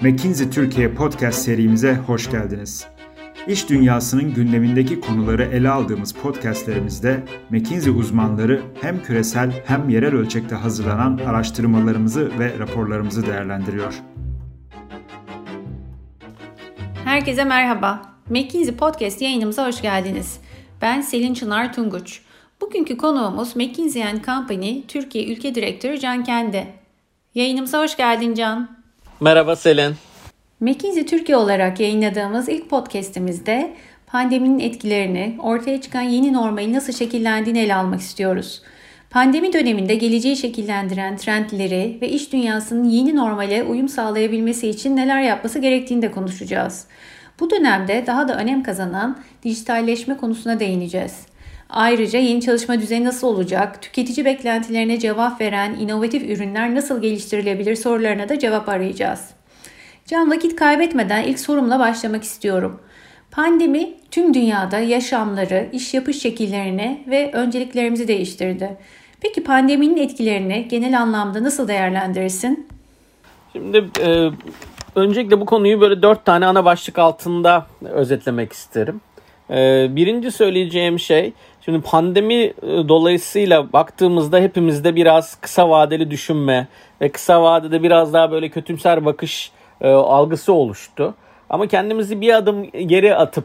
McKinsey Türkiye podcast serimize hoş geldiniz. İş dünyasının gündemindeki konuları ele aldığımız podcastlerimizde McKinsey uzmanları hem küresel hem yerel ölçekte hazırlanan araştırmalarımızı ve raporlarımızı değerlendiriyor. Herkese merhaba. McKinsey Podcast yayınımıza hoş geldiniz. Ben Selin Çınar Tunguç. Bugünkü konuğumuz McKinsey Company Türkiye Ülke Direktörü Can Kendi. Yayınımıza hoş geldin Can. Merhaba Selin. McKinsey Türkiye olarak yayınladığımız ilk podcastimizde pandeminin etkilerini, ortaya çıkan yeni normali nasıl şekillendiğini ele almak istiyoruz. Pandemi döneminde geleceği şekillendiren trendleri ve iş dünyasının yeni normale uyum sağlayabilmesi için neler yapması gerektiğini de konuşacağız. Bu dönemde daha da önem kazanan dijitalleşme konusuna değineceğiz. Ayrıca yeni çalışma düzeni nasıl olacak, tüketici beklentilerine cevap veren inovatif ürünler nasıl geliştirilebilir sorularına da cevap arayacağız. Can vakit kaybetmeden ilk sorumla başlamak istiyorum. Pandemi tüm dünyada yaşamları, iş yapış şekillerini ve önceliklerimizi değiştirdi. Peki pandeminin etkilerini genel anlamda nasıl değerlendirirsin? Şimdi e, öncelikle bu konuyu böyle dört tane ana başlık altında özetlemek isterim. E, birinci söyleyeceğim şey Şimdi pandemi e, dolayısıyla baktığımızda hepimizde biraz kısa vadeli düşünme ve kısa vadede biraz daha böyle kötümser bakış e, algısı oluştu. Ama kendimizi bir adım geri atıp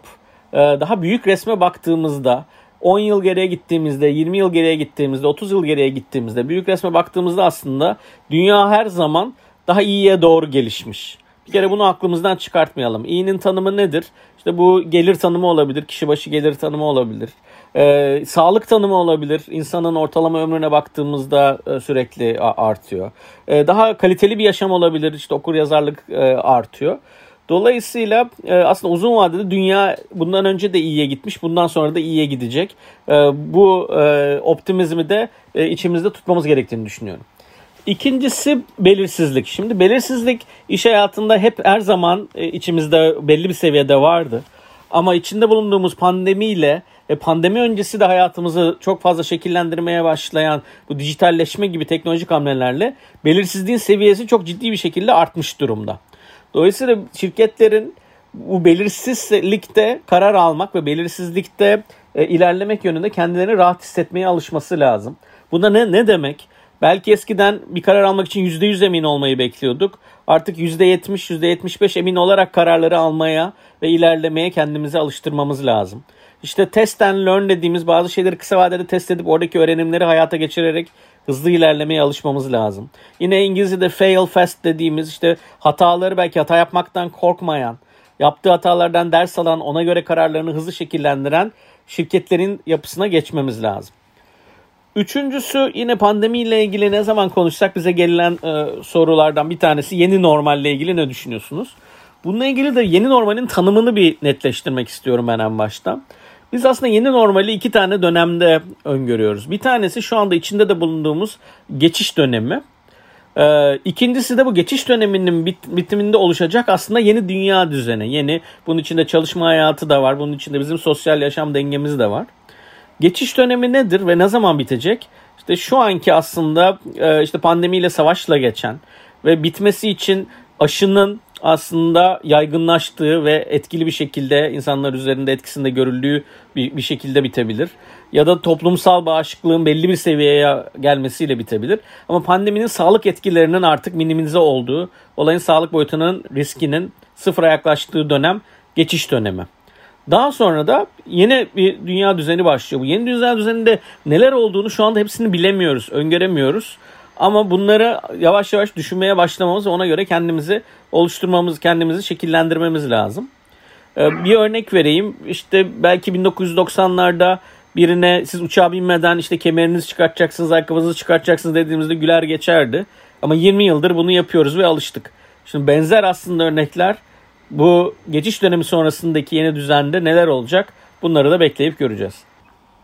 e, daha büyük resme baktığımızda 10 yıl geriye gittiğimizde, 20 yıl geriye gittiğimizde, 30 yıl geriye gittiğimizde, büyük resme baktığımızda aslında dünya her zaman daha iyiye doğru gelişmiş. Bir kere bunu aklımızdan çıkartmayalım. İyinin tanımı nedir? İşte bu gelir tanımı olabilir, kişi başı gelir tanımı olabilir. Ee, sağlık tanımı olabilir. İnsanın ortalama ömrüne baktığımızda e, sürekli artıyor. Ee, daha kaliteli bir yaşam olabilir. İşte okur yazarlık e, artıyor. Dolayısıyla e, aslında uzun vadede dünya bundan önce de iyiye gitmiş, bundan sonra da iyiye gidecek. E, bu e, optimizmi de e, içimizde tutmamız gerektiğini düşünüyorum. İkincisi belirsizlik. Şimdi belirsizlik iş hayatında hep her zaman e, içimizde belli bir seviyede vardı. Ama içinde bulunduğumuz pandemiyle pandemi öncesi de hayatımızı çok fazla şekillendirmeye başlayan bu dijitalleşme gibi teknolojik hamlelerle belirsizliğin seviyesi çok ciddi bir şekilde artmış durumda. Dolayısıyla şirketlerin bu belirsizlikte karar almak ve belirsizlikte e, ilerlemek yönünde kendilerini rahat hissetmeye alışması lazım. Bunda ne, ne demek? Belki eskiden bir karar almak için %100 emin olmayı bekliyorduk. Artık %70, %75 emin olarak kararları almaya ve ilerlemeye kendimizi alıştırmamız lazım. İşte test and learn dediğimiz bazı şeyleri kısa vadede test edip oradaki öğrenimleri hayata geçirerek hızlı ilerlemeye alışmamız lazım. Yine İngilizce'de fail fast dediğimiz işte hataları belki hata yapmaktan korkmayan, yaptığı hatalardan ders alan, ona göre kararlarını hızlı şekillendiren şirketlerin yapısına geçmemiz lazım. Üçüncüsü yine pandemiyle ilgili ne zaman konuşsak bize gelen e, sorulardan bir tanesi yeni normalle ilgili ne düşünüyorsunuz? Bununla ilgili de yeni normalin tanımını bir netleştirmek istiyorum ben en başta. Biz aslında yeni normali iki tane dönemde öngörüyoruz. Bir tanesi şu anda içinde de bulunduğumuz geçiş dönemi. Ee, ikincisi de bu geçiş döneminin bit, bitiminde oluşacak aslında yeni dünya düzeni. Yeni bunun içinde çalışma hayatı da var. Bunun içinde bizim sosyal yaşam dengemiz de var. Geçiş dönemi nedir ve ne zaman bitecek? İşte şu anki aslında e, işte pandemiyle savaşla geçen ve bitmesi için aşının aslında yaygınlaştığı ve etkili bir şekilde insanlar üzerinde etkisinde görüldüğü bir, bir şekilde bitebilir. Ya da toplumsal bağışıklığın belli bir seviyeye gelmesiyle bitebilir. Ama pandeminin sağlık etkilerinin artık minimize olduğu, olayın sağlık boyutunun riskinin sıfıra yaklaştığı dönem geçiş dönemi. Daha sonra da yeni bir dünya düzeni başlıyor. Bu yeni dünya düzeninde neler olduğunu şu anda hepsini bilemiyoruz, öngöremiyoruz. Ama bunları yavaş yavaş düşünmeye başlamamız ve ona göre kendimizi oluşturmamız, kendimizi şekillendirmemiz lazım. Ee, bir örnek vereyim. İşte belki 1990'larda birine siz uçağa binmeden işte kemerinizi çıkartacaksınız, ayakkabınızı çıkartacaksınız dediğimizde güler geçerdi. Ama 20 yıldır bunu yapıyoruz ve alıştık. Şimdi benzer aslında örnekler bu geçiş dönemi sonrasındaki yeni düzende neler olacak? Bunları da bekleyip göreceğiz.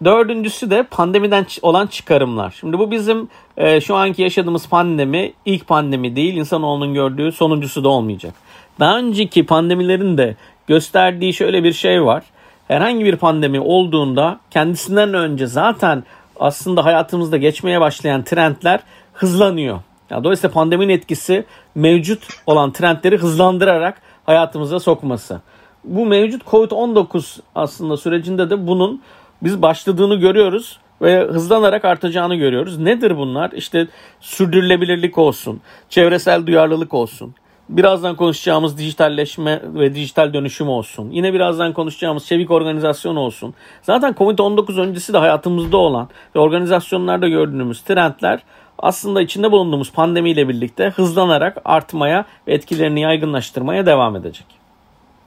Dördüncüsü de pandemiden olan çıkarımlar. Şimdi bu bizim e, şu anki yaşadığımız pandemi ilk pandemi değil. İnsanoğlunun gördüğü sonuncusu da olmayacak. Daha önceki pandemilerin de gösterdiği şöyle bir şey var. Herhangi bir pandemi olduğunda kendisinden önce zaten aslında hayatımızda geçmeye başlayan trendler hızlanıyor. Yani dolayısıyla pandeminin etkisi mevcut olan trendleri hızlandırarak hayatımıza sokması. Bu mevcut Covid-19 aslında sürecinde de bunun biz başladığını görüyoruz ve hızlanarak artacağını görüyoruz. Nedir bunlar? İşte sürdürülebilirlik olsun, çevresel duyarlılık olsun, birazdan konuşacağımız dijitalleşme ve dijital dönüşüm olsun. Yine birazdan konuşacağımız çevik organizasyon olsun. Zaten Covid-19 öncesi de hayatımızda olan ve organizasyonlarda gördüğümüz trendler aslında içinde bulunduğumuz pandemiyle birlikte hızlanarak artmaya ve etkilerini yaygınlaştırmaya devam edecek.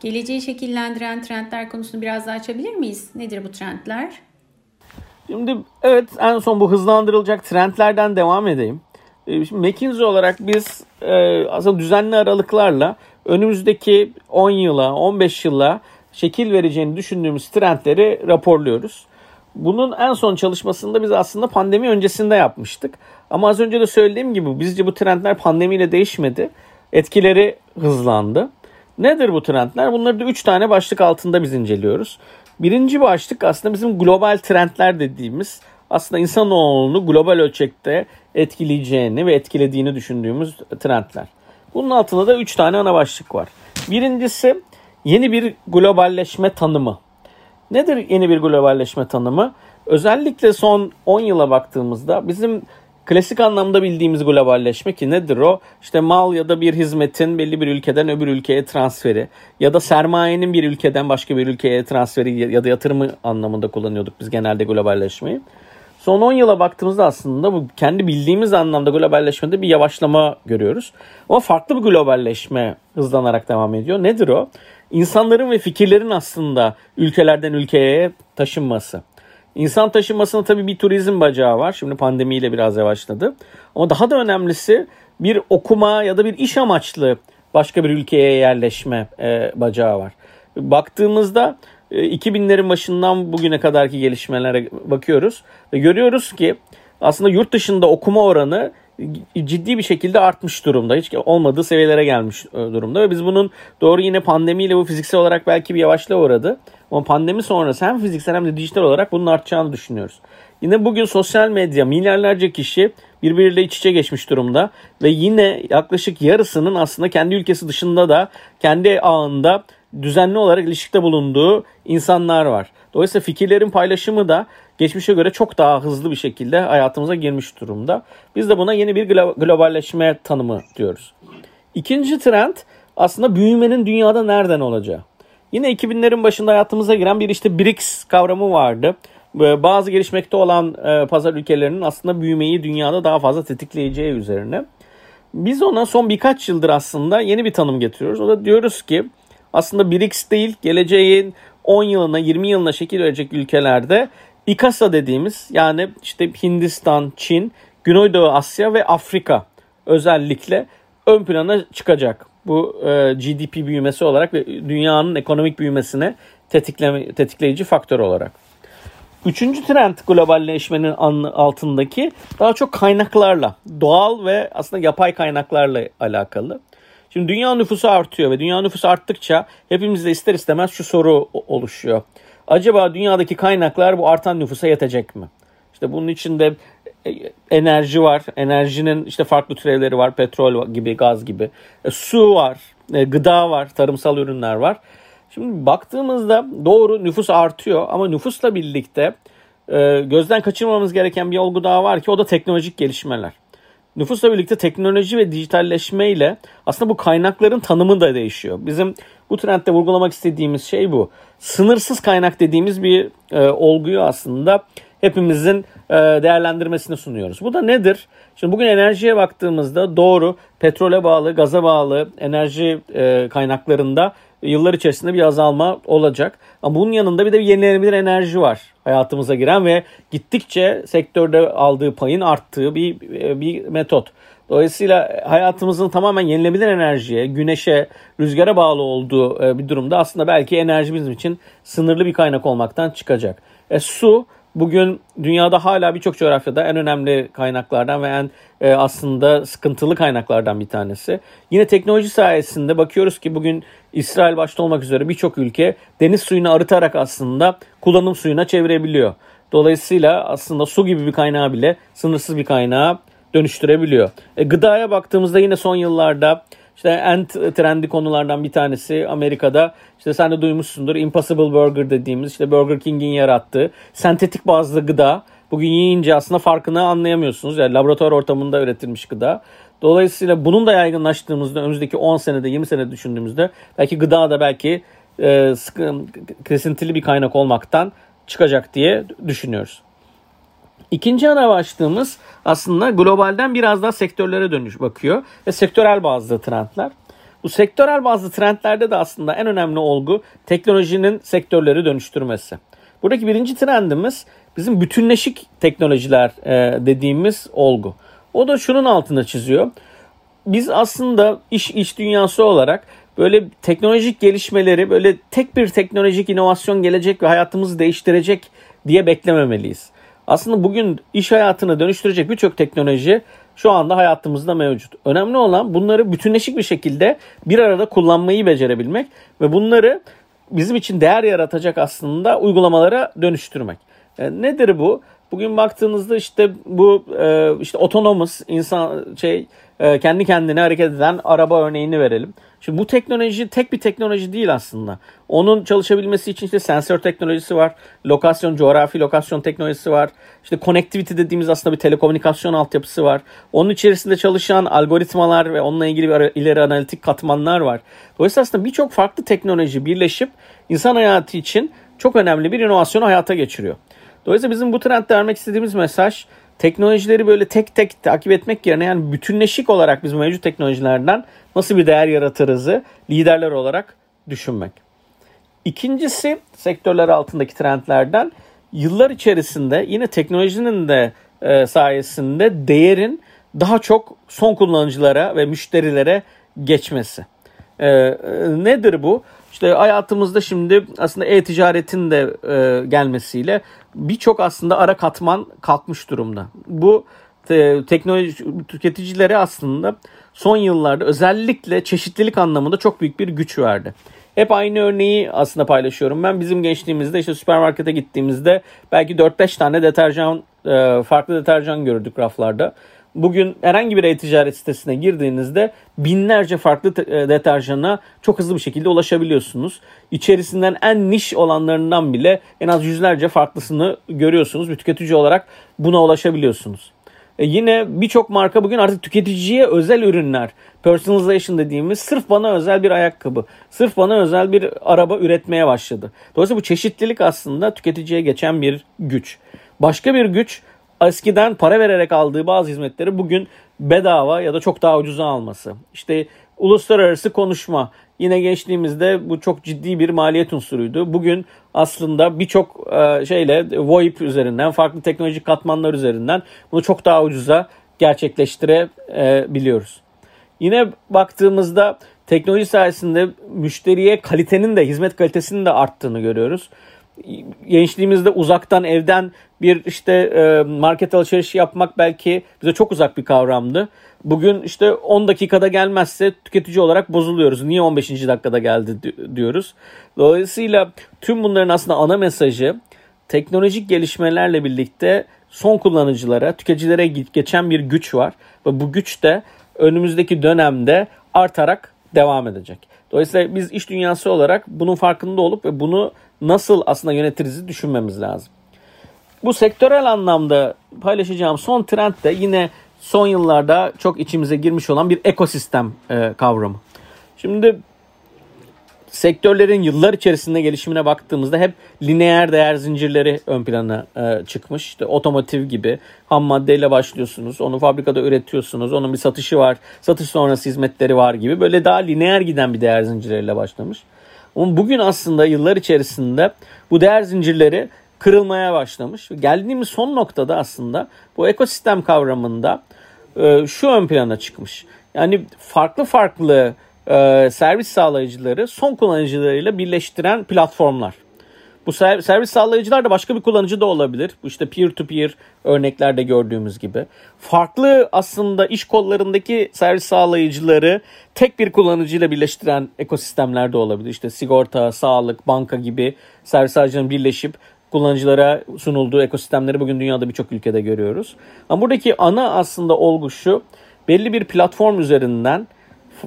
Geleceği şekillendiren trendler konusunu biraz daha açabilir miyiz? Nedir bu trendler? Şimdi evet en son bu hızlandırılacak trendlerden devam edeyim. Ee, şimdi McKinsey olarak biz e, aslında düzenli aralıklarla önümüzdeki 10 yıla, 15 yıla şekil vereceğini düşündüğümüz trendleri raporluyoruz. Bunun en son çalışmasında biz aslında pandemi öncesinde yapmıştık. Ama az önce de söylediğim gibi bizce bu trendler pandemiyle değişmedi. Etkileri hızlandı. Nedir bu trendler? Bunları da 3 tane başlık altında biz inceliyoruz. Birinci başlık aslında bizim global trendler dediğimiz aslında insanoğlunu global ölçekte etkileyeceğini ve etkilediğini düşündüğümüz trendler. Bunun altında da 3 tane ana başlık var. Birincisi yeni bir globalleşme tanımı. Nedir yeni bir globalleşme tanımı? Özellikle son 10 yıla baktığımızda bizim klasik anlamda bildiğimiz globalleşme ki nedir o? İşte mal ya da bir hizmetin belli bir ülkeden öbür ülkeye transferi ya da sermayenin bir ülkeden başka bir ülkeye transferi ya da yatırımı anlamında kullanıyorduk biz genelde globalleşmeyi. Son 10 yıla baktığımızda aslında bu kendi bildiğimiz anlamda globalleşmede bir yavaşlama görüyoruz. Ama farklı bir globalleşme hızlanarak devam ediyor. Nedir o? İnsanların ve fikirlerin aslında ülkelerden ülkeye taşınması. İnsan taşınmasının tabii bir turizm bacağı var. Şimdi pandemiyle biraz yavaşladı. Ama daha da önemlisi bir okuma ya da bir iş amaçlı başka bir ülkeye yerleşme e, bacağı var. Baktığımızda 2000'lerin e, başından bugüne kadarki gelişmelere bakıyoruz ve görüyoruz ki aslında yurt dışında okuma oranı ciddi bir şekilde artmış durumda. Hiç olmadığı seviyelere gelmiş e, durumda ve biz bunun doğru yine pandemiyle bu fiziksel olarak belki bir yavaşla uğradı. Ama pandemi sonrası hem fiziksel hem de dijital olarak bunun artacağını düşünüyoruz. Yine bugün sosyal medya milyarlarca kişi birbiriyle iç içe geçmiş durumda ve yine yaklaşık yarısının aslında kendi ülkesi dışında da kendi ağında düzenli olarak ilişkide bulunduğu insanlar var. Dolayısıyla fikirlerin paylaşımı da geçmişe göre çok daha hızlı bir şekilde hayatımıza girmiş durumda. Biz de buna yeni bir globalleşme tanımı diyoruz. İkinci trend aslında büyümenin dünyada nereden olacağı. Yine 2000'lerin başında hayatımıza giren bir işte BRICS kavramı vardı. Bazı gelişmekte olan e, pazar ülkelerinin aslında büyümeyi dünyada daha fazla tetikleyeceği üzerine. Biz ona son birkaç yıldır aslında yeni bir tanım getiriyoruz. O da diyoruz ki aslında BRICS değil geleceğin 10 yılına 20 yılına şekil verecek ülkelerde İKASA dediğimiz yani işte Hindistan, Çin, Güneydoğu Asya ve Afrika özellikle ön plana çıkacak. Bu e, GDP büyümesi olarak ve dünyanın ekonomik büyümesine tetikleme, tetikleyici faktör olarak. Üçüncü trend globalleşmenin altındaki daha çok kaynaklarla, doğal ve aslında yapay kaynaklarla alakalı. Şimdi dünya nüfusu artıyor ve dünya nüfusu arttıkça hepimizde ister istemez şu soru oluşuyor. Acaba dünyadaki kaynaklar bu artan nüfusa yetecek mi? İşte bunun içinde e, enerji var. Enerjinin işte farklı türevleri var. Petrol gibi, gaz gibi. E, su var. E, gıda var. Tarımsal ürünler var. Şimdi baktığımızda doğru nüfus artıyor ama nüfusla birlikte e, gözden kaçırmamamız gereken bir olgu daha var ki o da teknolojik gelişmeler. Nüfusla birlikte teknoloji ve dijitalleşme ile aslında bu kaynakların tanımı da değişiyor. Bizim bu trendde vurgulamak istediğimiz şey bu. Sınırsız kaynak dediğimiz bir e, olguyu aslında hepimizin e, değerlendirmesini sunuyoruz. Bu da nedir? Şimdi bugün enerjiye baktığımızda doğru petrole bağlı, gaza bağlı enerji e, kaynaklarında yıllar içerisinde bir azalma olacak. Ama bunun yanında bir de yenilenebilir enerji var hayatımıza giren ve gittikçe sektörde aldığı payın arttığı bir bir metot. Dolayısıyla hayatımızın tamamen yenilenebilir enerjiye, güneşe, rüzgara bağlı olduğu e, bir durumda aslında belki enerji bizim için sınırlı bir kaynak olmaktan çıkacak. E, su bugün dünyada hala birçok coğrafyada en önemli kaynaklardan ve en e, aslında sıkıntılı kaynaklardan bir tanesi. Yine teknoloji sayesinde bakıyoruz ki bugün İsrail başta olmak üzere birçok ülke deniz suyunu arıtarak aslında kullanım suyuna çevirebiliyor. Dolayısıyla aslında su gibi bir kaynağı bile sınırsız bir kaynağa dönüştürebiliyor. E, gıdaya baktığımızda yine son yıllarda işte en trendi konulardan bir tanesi Amerika'da işte sen de duymuşsundur Impossible Burger dediğimiz işte Burger King'in yarattığı sentetik bazlı gıda. Bugün yiyince aslında farkını anlayamıyorsunuz. Yani laboratuvar ortamında üretilmiş gıda. Dolayısıyla bunun da yaygınlaştığımızda önümüzdeki 10 senede 20 senede düşündüğümüzde belki gıda da belki e, sıkı, kesintili bir kaynak olmaktan çıkacak diye düşünüyoruz. İkinci ana başlığımız aslında globalden biraz daha sektörlere dönüş bakıyor ve sektörel bazlı trendler. Bu sektörel bazlı trendlerde de aslında en önemli olgu teknolojinin sektörleri dönüştürmesi. Buradaki birinci trendimiz bizim bütünleşik teknolojiler e, dediğimiz olgu. O da şunun altında çiziyor. Biz aslında iş iş dünyası olarak böyle teknolojik gelişmeleri böyle tek bir teknolojik inovasyon gelecek ve hayatımızı değiştirecek diye beklememeliyiz. Aslında bugün iş hayatını dönüştürecek birçok teknoloji şu anda hayatımızda mevcut. Önemli olan bunları bütünleşik bir şekilde bir arada kullanmayı becerebilmek ve bunları bizim için değer yaratacak aslında uygulamalara dönüştürmek. E, nedir bu? Bugün baktığınızda işte bu e, işte otonomous insan şey e, kendi kendine hareket eden araba örneğini verelim. Şimdi bu teknoloji tek bir teknoloji değil aslında. Onun çalışabilmesi için işte sensör teknolojisi var, lokasyon, coğrafi lokasyon teknolojisi var. İşte connectivity dediğimiz aslında bir telekomünikasyon altyapısı var. Onun içerisinde çalışan algoritmalar ve onunla ilgili bir ileri analitik katmanlar var. Dolayısıyla aslında birçok farklı teknoloji birleşip insan hayatı için çok önemli bir inovasyonu hayata geçiriyor. Dolayısıyla bizim bu trendde vermek istediğimiz mesaj teknolojileri böyle tek tek takip etmek yerine yani bütünleşik olarak biz mevcut teknolojilerden nasıl bir değer yaratırızı liderler olarak düşünmek. İkincisi sektörler altındaki trendlerden yıllar içerisinde yine teknolojinin de e, sayesinde değerin daha çok son kullanıcılara ve müşterilere geçmesi. E, e, nedir bu? İşte hayatımızda şimdi aslında e-ticaretin de e, gelmesiyle birçok aslında ara katman kalkmış durumda. Bu te, teknoloji tüketicilere aslında son yıllarda özellikle çeşitlilik anlamında çok büyük bir güç verdi. Hep aynı örneği aslında paylaşıyorum. Ben bizim gençliğimizde işte süpermarkete gittiğimizde belki 4-5 tane deterjan, e, farklı deterjan gördük raflarda. Bugün herhangi bir e-ticaret sitesine girdiğinizde binlerce farklı e, deterjana çok hızlı bir şekilde ulaşabiliyorsunuz. İçerisinden en niş olanlarından bile en az yüzlerce farklısını görüyorsunuz. Bir tüketici olarak buna ulaşabiliyorsunuz. E yine birçok marka bugün artık tüketiciye özel ürünler, personalization dediğimiz sırf bana özel bir ayakkabı, sırf bana özel bir araba üretmeye başladı. Dolayısıyla bu çeşitlilik aslında tüketiciye geçen bir güç. Başka bir güç eskiden para vererek aldığı bazı hizmetleri bugün bedava ya da çok daha ucuza alması. İşte uluslararası konuşma yine geçtiğimizde bu çok ciddi bir maliyet unsuruydu. Bugün aslında birçok e, şeyle VoIP üzerinden farklı teknolojik katmanlar üzerinden bunu çok daha ucuza gerçekleştirebiliyoruz. Yine baktığımızda teknoloji sayesinde müşteriye kalitenin de hizmet kalitesinin de arttığını görüyoruz gençliğimizde uzaktan evden bir işte e, market alışverişi yapmak belki bize çok uzak bir kavramdı. Bugün işte 10 dakikada gelmezse tüketici olarak bozuluyoruz. Niye 15. dakikada geldi diyoruz. Dolayısıyla tüm bunların aslında ana mesajı teknolojik gelişmelerle birlikte son kullanıcılara, tüketicilere geçen bir güç var. Ve bu güç de önümüzdeki dönemde artarak devam edecek. Dolayısıyla biz iş dünyası olarak bunun farkında olup ve bunu nasıl aslında yönetirizi düşünmemiz lazım. Bu sektörel anlamda paylaşacağım son trend de yine son yıllarda çok içimize girmiş olan bir ekosistem e, kavramı. Şimdi sektörlerin yıllar içerisinde gelişimine baktığımızda hep lineer değer zincirleri ön plana e, çıkmış. İşte otomotiv gibi ham maddeyle başlıyorsunuz. Onu fabrikada üretiyorsunuz. Onun bir satışı var. Satış sonrası hizmetleri var gibi. Böyle daha lineer giden bir değer zincirleriyle başlamış. Ama bugün aslında yıllar içerisinde bu değer zincirleri kırılmaya başlamış. Geldiğimiz son noktada aslında bu ekosistem kavramında e, şu ön plana çıkmış. Yani farklı farklı e, servis sağlayıcıları son kullanıcılarıyla birleştiren platformlar. Bu servis sağlayıcılar da başka bir kullanıcı da olabilir. Bu işte peer to peer örneklerde gördüğümüz gibi. Farklı aslında iş kollarındaki servis sağlayıcıları tek bir kullanıcıyla birleştiren ekosistemler de olabilir. İşte sigorta, sağlık, banka gibi servis sağlayıcıların birleşip kullanıcılara sunulduğu ekosistemleri bugün dünyada birçok ülkede görüyoruz. Ama buradaki ana aslında olgu şu. Belli bir platform üzerinden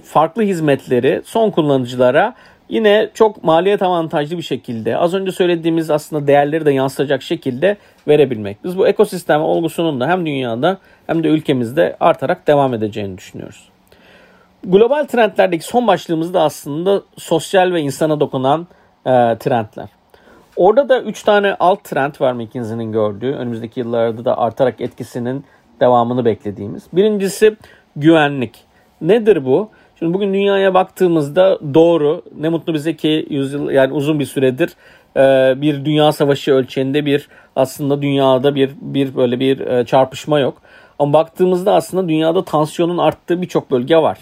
farklı hizmetleri son kullanıcılara yine çok maliyet avantajlı bir şekilde az önce söylediğimiz aslında değerleri de yansıtacak şekilde verebilmek. Biz bu ekosistem olgusunun da hem dünyada hem de ülkemizde artarak devam edeceğini düşünüyoruz. Global trendlerdeki son başlığımız da aslında sosyal ve insana dokunan e, trendler. Orada da 3 tane alt trend var McKinsey'nin gördüğü. Önümüzdeki yıllarda da artarak etkisinin devamını beklediğimiz. Birincisi güvenlik. Nedir bu? Şimdi bugün dünyaya baktığımızda doğru ne mutlu bize ki yüzyıl yani uzun bir süredir e, bir dünya savaşı ölçeğinde bir aslında dünyada bir bir böyle bir e, çarpışma yok. Ama baktığımızda aslında dünyada tansiyonun arttığı birçok bölge var.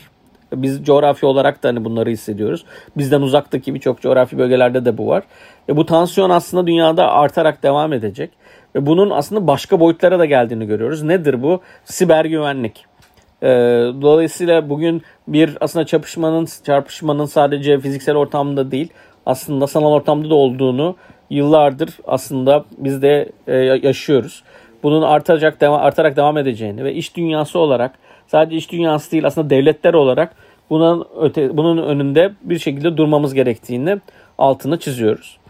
Biz coğrafi olarak da hani bunları hissediyoruz. Bizden uzaktaki birçok coğrafi bölgelerde de bu var. Ve bu tansiyon aslında dünyada artarak devam edecek. Ve bunun aslında başka boyutlara da geldiğini görüyoruz. Nedir bu? Siber güvenlik. Ee, dolayısıyla bugün bir aslında çarpışmanın çarpışmanın sadece fiziksel ortamda değil aslında sanal ortamda da olduğunu yıllardır aslında biz de e, yaşıyoruz. Bunun artacak devam, artarak devam edeceğini ve iş dünyası olarak sadece iş dünyası değil aslında devletler olarak bunun öte, bunun önünde bir şekilde durmamız gerektiğini altını çiziyoruz.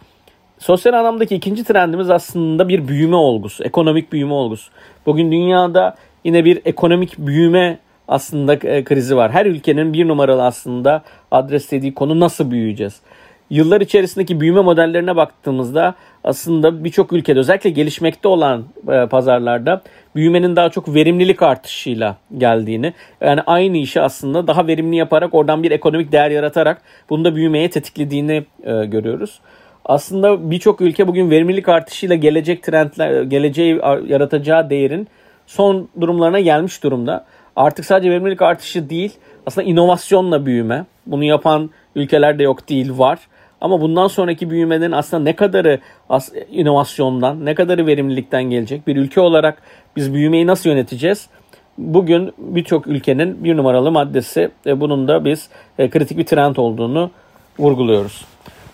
Sosyal anlamdaki ikinci trendimiz aslında bir büyüme olgusu, ekonomik büyüme olgusu. Bugün dünyada yine bir ekonomik büyüme aslında e, krizi var. Her ülkenin bir numaralı aslında adreslediği konu nasıl büyüyeceğiz? Yıllar içerisindeki büyüme modellerine baktığımızda aslında birçok ülkede özellikle gelişmekte olan e, pazarlarda büyümenin daha çok verimlilik artışıyla geldiğini yani aynı işi aslında daha verimli yaparak oradan bir ekonomik değer yaratarak bunu da büyümeye tetiklediğini e, görüyoruz. Aslında birçok ülke bugün verimlilik artışıyla gelecek trendler, geleceği yaratacağı değerin son durumlarına gelmiş durumda. Artık sadece verimlilik artışı değil, aslında inovasyonla büyüme. Bunu yapan ülkeler de yok değil, var. Ama bundan sonraki büyümenin aslında ne kadarı inovasyondan, ne kadarı verimlilikten gelecek? Bir ülke olarak biz büyümeyi nasıl yöneteceğiz? Bugün birçok ülkenin bir numaralı maddesi. E, bunun da biz e, kritik bir trend olduğunu vurguluyoruz.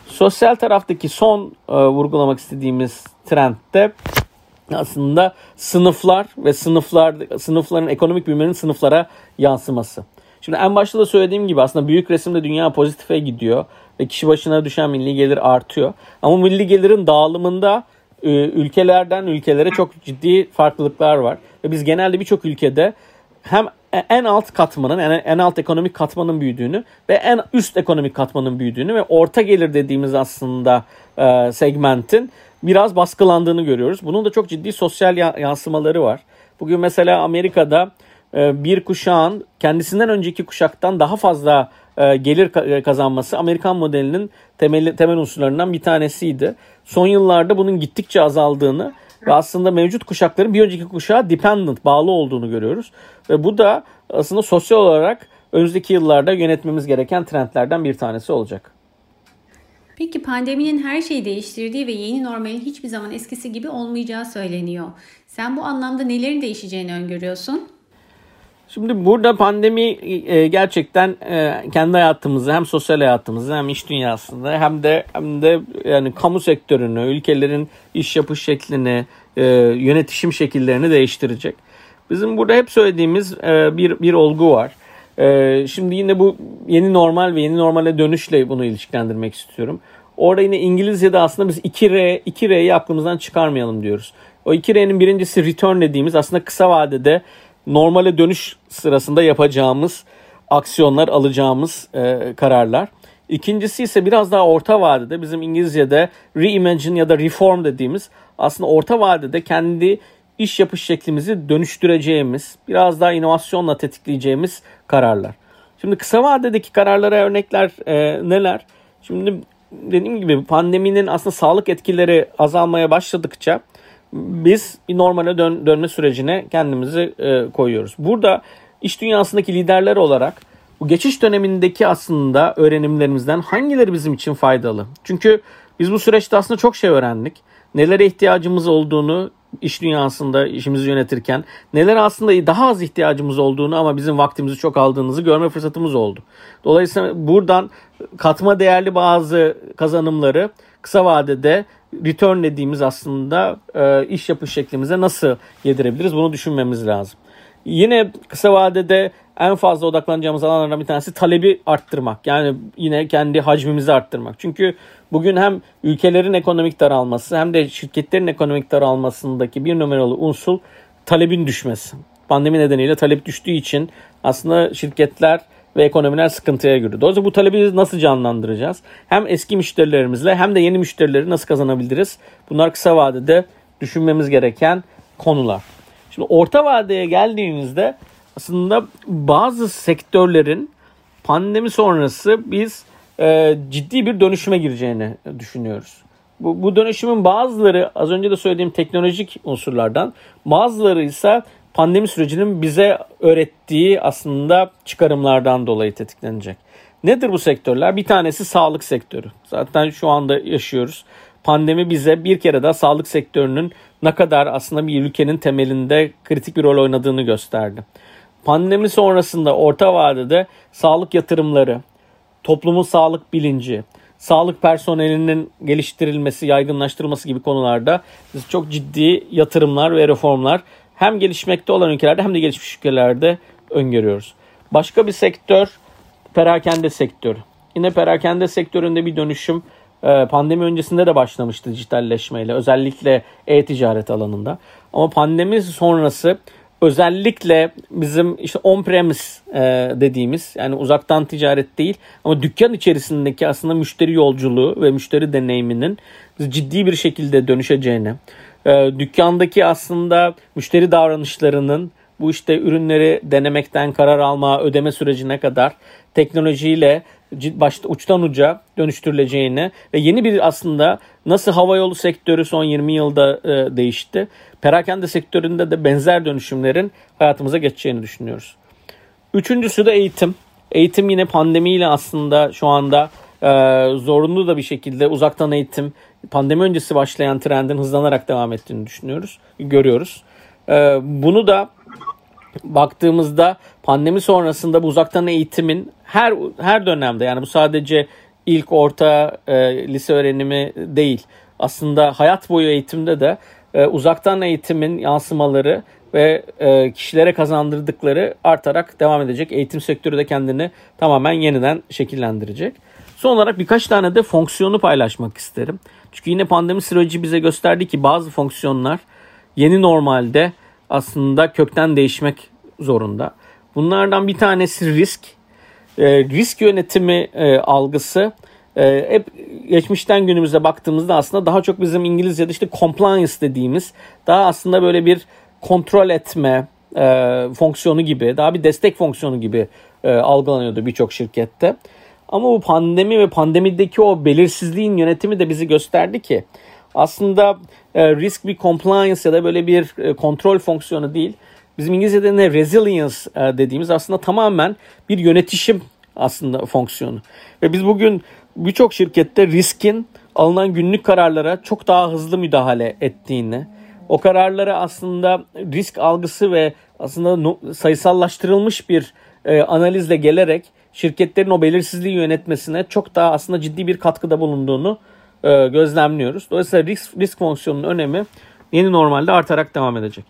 Sosyal taraftaki son e, vurgulamak istediğimiz trend de aslında sınıflar ve sınıflar sınıfların ekonomik büyümenin sınıflara yansıması. Şimdi en başta da söylediğim gibi aslında büyük resimde dünya pozitife gidiyor ve kişi başına düşen milli gelir artıyor. Ama milli gelirin dağılımında e, ülkelerden ülkelere çok ciddi farklılıklar var. Ve biz genelde birçok ülkede hem en alt katmanın yani en alt ekonomik katmanın büyüdüğünü ve en üst ekonomik katmanın büyüdüğünü ve orta gelir dediğimiz aslında e, segmentin biraz baskılandığını görüyoruz. Bunun da çok ciddi sosyal yansımaları var. Bugün mesela Amerika'da e, bir kuşağın kendisinden önceki kuşaktan daha fazla e, gelir e, kazanması Amerikan modelinin temel, temel unsurlarından bir tanesiydi. Son yıllarda bunun gittikçe azaldığını ve aslında mevcut kuşakların bir önceki kuşağa dependent, bağlı olduğunu görüyoruz. Ve bu da aslında sosyal olarak önümüzdeki yıllarda yönetmemiz gereken trendlerden bir tanesi olacak. Peki pandeminin her şeyi değiştirdiği ve yeni normalin hiçbir zaman eskisi gibi olmayacağı söyleniyor. Sen bu anlamda nelerin değişeceğini öngörüyorsun? Şimdi burada pandemi e, gerçekten e, kendi hayatımızı hem sosyal hayatımızı hem iş dünyasında hem de hem de yani kamu sektörünü, ülkelerin iş yapış şeklini, e, yönetişim şekillerini değiştirecek. Bizim burada hep söylediğimiz bir bir olgu var. Şimdi yine bu yeni normal ve yeni normale dönüşle bunu ilişkilendirmek istiyorum. Orada yine İngilizce'de aslında biz 2R, 2R'yi aklımızdan çıkarmayalım diyoruz. O 2R'nin birincisi return dediğimiz aslında kısa vadede normale dönüş sırasında yapacağımız aksiyonlar, alacağımız e, kararlar. İkincisi ise biraz daha orta vadede bizim İngilizce'de reimagine ya da reform dediğimiz aslında orta vadede kendi iş yapış şeklimizi dönüştüreceğimiz, biraz daha inovasyonla tetikleyeceğimiz kararlar. Şimdi kısa vadedeki kararlara örnekler e, neler? Şimdi dediğim gibi pandeminin aslında sağlık etkileri azalmaya başladıkça biz normale dön, dönme sürecine kendimizi e, koyuyoruz. Burada iş dünyasındaki liderler olarak bu geçiş dönemindeki aslında öğrenimlerimizden hangileri bizim için faydalı? Çünkü biz bu süreçte aslında çok şey öğrendik. Nelere ihtiyacımız olduğunu iş dünyasında işimizi yönetirken neler aslında daha az ihtiyacımız olduğunu ama bizim vaktimizi çok aldığınızı görme fırsatımız oldu. Dolayısıyla buradan katma değerli bazı kazanımları kısa vadede return dediğimiz aslında e, iş yapış şeklimize nasıl yedirebiliriz bunu düşünmemiz lazım. Yine kısa vadede en fazla odaklanacağımız alanlardan bir tanesi talebi arttırmak. Yani yine kendi hacmimizi arttırmak. Çünkü bugün hem ülkelerin ekonomik daralması hem de şirketlerin ekonomik daralmasındaki bir numaralı unsur talebin düşmesi. Pandemi nedeniyle talep düştüğü için aslında şirketler ve ekonomiler sıkıntıya girdi. Dolayısıyla bu talebi nasıl canlandıracağız? Hem eski müşterilerimizle hem de yeni müşterileri nasıl kazanabiliriz? Bunlar kısa vadede düşünmemiz gereken konular. Şimdi orta vadeye geldiğimizde aslında bazı sektörlerin pandemi sonrası biz e, ciddi bir dönüşüme gireceğini düşünüyoruz. Bu, bu dönüşümün bazıları az önce de söylediğim teknolojik unsurlardan bazıları ise pandemi sürecinin bize öğrettiği aslında çıkarımlardan dolayı tetiklenecek. Nedir bu sektörler? Bir tanesi sağlık sektörü. Zaten şu anda yaşıyoruz. Pandemi bize bir kere daha sağlık sektörünün ne kadar aslında bir ülkenin temelinde kritik bir rol oynadığını gösterdi. Pandemi sonrasında orta vadede sağlık yatırımları, toplumun sağlık bilinci, sağlık personelinin geliştirilmesi, yaygınlaştırılması gibi konularda çok ciddi yatırımlar ve reformlar hem gelişmekte olan ülkelerde hem de gelişmiş ülkelerde öngörüyoruz. Başka bir sektör perakende sektörü. Yine perakende sektöründe bir dönüşüm e, pandemi öncesinde de başlamıştı dijitalleşmeyle özellikle e-ticaret alanında. Ama pandemi sonrası özellikle bizim işte on-premise e, dediğimiz yani uzaktan ticaret değil ama dükkan içerisindeki aslında müşteri yolculuğu ve müşteri deneyiminin ciddi bir şekilde dönüşeceğini, e, dükkandaki aslında müşteri davranışlarının bu işte ürünleri denemekten karar alma, ödeme sürecine kadar teknolojiyle başta uçtan uca dönüştürüleceğini ve yeni bir aslında nasıl havayolu sektörü son 20 yılda e, değişti. Perakende sektöründe de benzer dönüşümlerin hayatımıza geçeceğini düşünüyoruz. Üçüncüsü de eğitim. Eğitim yine pandemiyle aslında şu anda e, zorunlu da bir şekilde uzaktan eğitim pandemi öncesi başlayan trendin hızlanarak devam ettiğini düşünüyoruz, görüyoruz. E, bunu da baktığımızda pandemi sonrasında bu uzaktan eğitimin her her dönemde yani bu sadece ilk orta e, lise öğrenimi değil. Aslında hayat boyu eğitimde de e, uzaktan eğitimin yansımaları ve e, kişilere kazandırdıkları artarak devam edecek. Eğitim sektörü de kendini tamamen yeniden şekillendirecek. Son olarak birkaç tane de fonksiyonu paylaşmak isterim. Çünkü yine pandemi süreci bize gösterdi ki bazı fonksiyonlar yeni normalde aslında kökten değişmek zorunda. Bunlardan bir tanesi risk. E, risk yönetimi e, algısı e, hep geçmişten günümüze baktığımızda aslında daha çok bizim İngilizce'de işte compliance dediğimiz daha aslında böyle bir kontrol etme e, fonksiyonu gibi daha bir destek fonksiyonu gibi e, algılanıyordu birçok şirkette. Ama bu pandemi ve pandemideki o belirsizliğin yönetimi de bizi gösterdi ki aslında e, risk bir compliance ya da böyle bir e, kontrol fonksiyonu değil. Bizim İngilizce'de ne resilience e, dediğimiz aslında tamamen bir yönetişim aslında fonksiyonu. Ve biz bugün birçok şirkette riskin alınan günlük kararlara çok daha hızlı müdahale ettiğini, o kararlara aslında risk algısı ve aslında sayısallaştırılmış bir e, analizle gelerek şirketlerin o belirsizliği yönetmesine çok daha aslında ciddi bir katkıda bulunduğunu e, gözlemliyoruz. Dolayısıyla risk, risk fonksiyonunun önemi yeni normalde artarak devam edecek.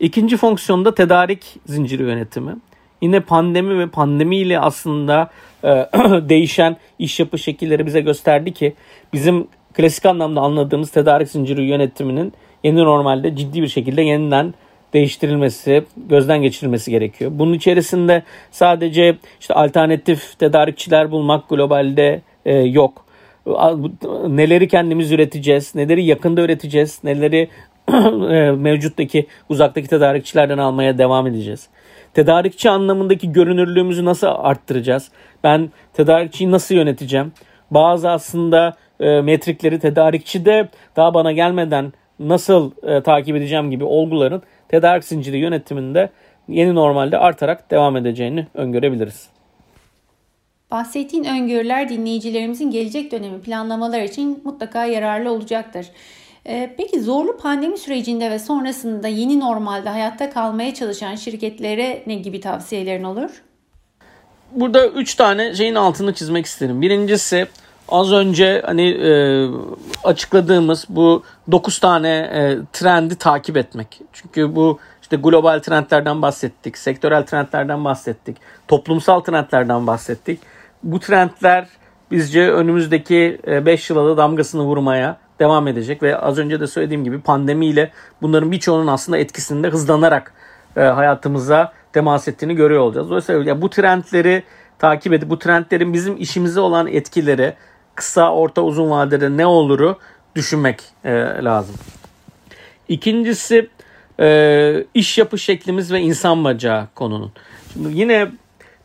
İkinci fonksiyonda tedarik zinciri yönetimi. Yine pandemi ve pandemiyle aslında e, değişen iş yapı şekilleri bize gösterdi ki bizim klasik anlamda anladığımız tedarik zinciri yönetiminin yeni normalde ciddi bir şekilde yeniden değiştirilmesi, gözden geçirilmesi gerekiyor. Bunun içerisinde sadece işte alternatif tedarikçiler bulmak globalde e, yok. Neleri kendimiz üreteceğiz, neleri yakında üreteceğiz, neleri e, mevcuttaki uzaktaki tedarikçilerden almaya devam edeceğiz. Tedarikçi anlamındaki görünürlüğümüzü nasıl arttıracağız? Ben tedarikçiyi nasıl yöneteceğim? Bazı aslında e, metrikleri tedarikçi de daha bana gelmeden nasıl e, takip edeceğim gibi olguların tedarik zinciri yönetiminde yeni normalde artarak devam edeceğini öngörebiliriz. Bahsettiğin öngörüler dinleyicilerimizin gelecek dönemi planlamalar için mutlaka yararlı olacaktır. Ee, peki zorlu pandemi sürecinde ve sonrasında yeni normalde hayatta kalmaya çalışan şirketlere ne gibi tavsiyelerin olur? Burada üç tane şeyin altını çizmek isterim. Birincisi az önce hani e, açıkladığımız bu 9 tane e, trendi takip etmek. Çünkü bu işte global trendlerden bahsettik, sektörel trendlerden bahsettik, toplumsal trendlerden bahsettik. Bu trendler bizce önümüzdeki 5 e, yıla da damgasını vurmaya devam edecek ve az önce de söylediğim gibi pandemiyle bunların birçoğunun aslında etkisinde hızlanarak e, hayatımıza temas ettiğini görüyor olacağız. Dolayısıyla bu trendleri takip edip bu trendlerin bizim işimize olan etkileri kısa, orta, uzun vadede ne oluru düşünmek e, lazım. İkincisi e, iş yapış şeklimiz ve insan bacağı konunun. Şimdi yine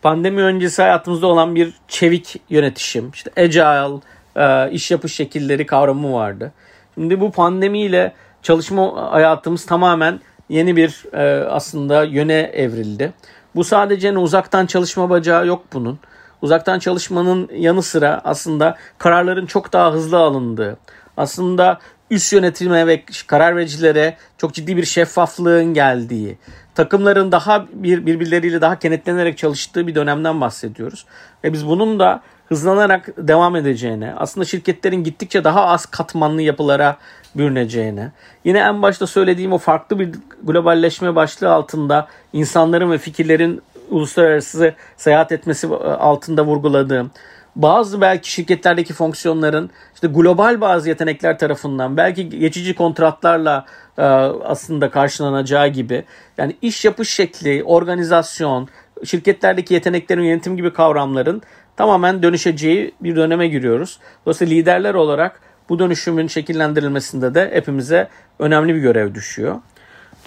pandemi öncesi hayatımızda olan bir çevik yönetişim, işte agile e, iş yapış şekilleri kavramı vardı. Şimdi bu pandemiyle çalışma hayatımız tamamen yeni bir e, aslında yöne evrildi. Bu sadece uzaktan çalışma bacağı yok bunun. Uzaktan çalışmanın yanı sıra aslında kararların çok daha hızlı alındığı, aslında üst yönetime ve karar vericilere çok ciddi bir şeffaflığın geldiği, takımların daha bir birbirleriyle daha kenetlenerek çalıştığı bir dönemden bahsediyoruz. Ve biz bunun da hızlanarak devam edeceğine, aslında şirketlerin gittikçe daha az katmanlı yapılara bürüneceğine, yine en başta söylediğim o farklı bir globalleşme başlığı altında insanların ve fikirlerin uluslararası seyahat etmesi altında vurguladığım, bazı belki şirketlerdeki fonksiyonların işte global bazı yetenekler tarafından belki geçici kontratlarla e, aslında karşılanacağı gibi yani iş yapış şekli, organizasyon, şirketlerdeki yeteneklerin yönetim gibi kavramların tamamen dönüşeceği bir döneme giriyoruz. Dolayısıyla liderler olarak bu dönüşümün şekillendirilmesinde de hepimize önemli bir görev düşüyor.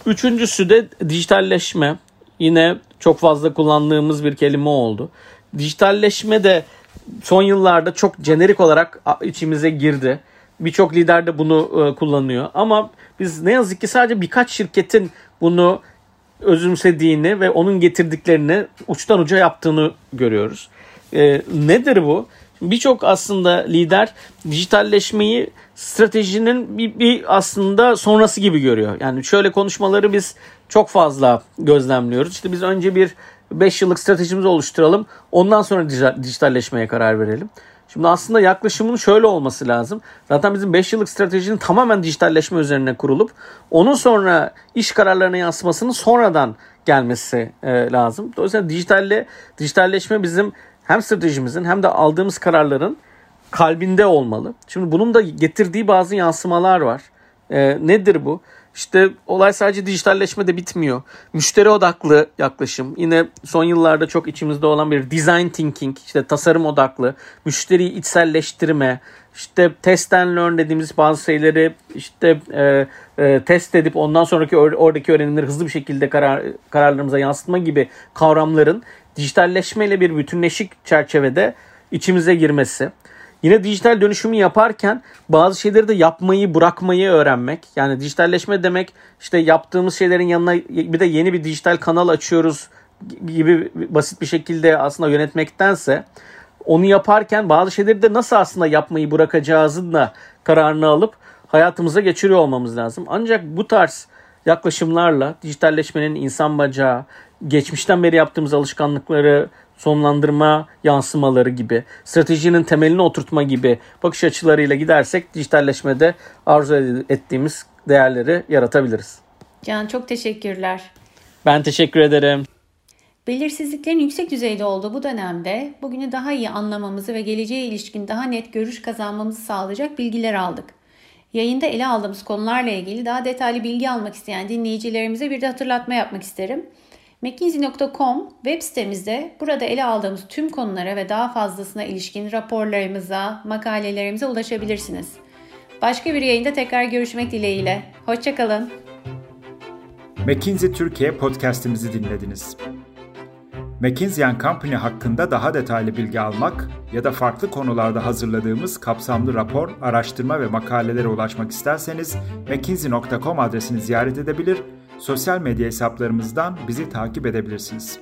Üçüncüsü de dijitalleşme. Yine çok fazla kullandığımız bir kelime oldu. Dijitalleşme de son yıllarda çok jenerik olarak içimize girdi. Birçok lider de bunu e, kullanıyor. Ama biz ne yazık ki sadece birkaç şirketin bunu özümsediğini ve onun getirdiklerini uçtan uca yaptığını görüyoruz. E, nedir bu? Birçok aslında lider dijitalleşmeyi stratejinin bir, bir aslında sonrası gibi görüyor. Yani şöyle konuşmaları biz çok fazla gözlemliyoruz. İşte biz önce bir 5 yıllık stratejimizi oluşturalım. Ondan sonra dijitalleşmeye karar verelim. Şimdi aslında yaklaşımın şöyle olması lazım. Zaten bizim 5 yıllık stratejinin tamamen dijitalleşme üzerine kurulup onun sonra iş kararlarına yansımasının sonradan gelmesi e, lazım. Dolayısıyla dijitalle, dijitalleşme bizim hem stratejimizin hem de aldığımız kararların kalbinde olmalı. Şimdi bunun da getirdiği bazı yansımalar var. E, nedir bu? İşte olay sadece dijitalleşme de bitmiyor. Müşteri odaklı yaklaşım. Yine son yıllarda çok içimizde olan bir design thinking, işte tasarım odaklı, müşteriyi içselleştirme, işte test and learn dediğimiz bazı şeyleri işte e, e, test edip ondan sonraki or- oradaki öğrenimleri hızlı bir şekilde karar, kararlarımıza yansıtma gibi kavramların dijitalleşmeyle bir bütünleşik çerçevede içimize girmesi. Yine dijital dönüşümü yaparken bazı şeyleri de yapmayı bırakmayı öğrenmek. Yani dijitalleşme demek işte yaptığımız şeylerin yanına bir de yeni bir dijital kanal açıyoruz gibi basit bir şekilde aslında yönetmektense onu yaparken bazı şeyleri de nasıl aslında yapmayı bırakacağızın da kararını alıp hayatımıza geçiriyor olmamız lazım. Ancak bu tarz yaklaşımlarla dijitalleşmenin insan bacağı, geçmişten beri yaptığımız alışkanlıkları sonlandırma yansımaları gibi, stratejinin temelini oturtma gibi bakış açılarıyla gidersek dijitalleşmede arzu ettiğimiz değerleri yaratabiliriz. Can çok teşekkürler. Ben teşekkür ederim. Belirsizliklerin yüksek düzeyde olduğu bu dönemde bugünü daha iyi anlamamızı ve geleceğe ilişkin daha net görüş kazanmamızı sağlayacak bilgiler aldık. Yayında ele aldığımız konularla ilgili daha detaylı bilgi almak isteyen dinleyicilerimize bir de hatırlatma yapmak isterim. McKinsey.com web sitemizde burada ele aldığımız tüm konulara ve daha fazlasına ilişkin raporlarımıza, makalelerimize ulaşabilirsiniz. Başka bir yayında tekrar görüşmek dileğiyle. Hoşçakalın. McKinsey Türkiye podcast'imizi dinlediniz. McKinsey Company hakkında daha detaylı bilgi almak ya da farklı konularda hazırladığımız kapsamlı rapor, araştırma ve makalelere ulaşmak isterseniz mckinsey.com adresini ziyaret edebilir, sosyal medya hesaplarımızdan bizi takip edebilirsiniz.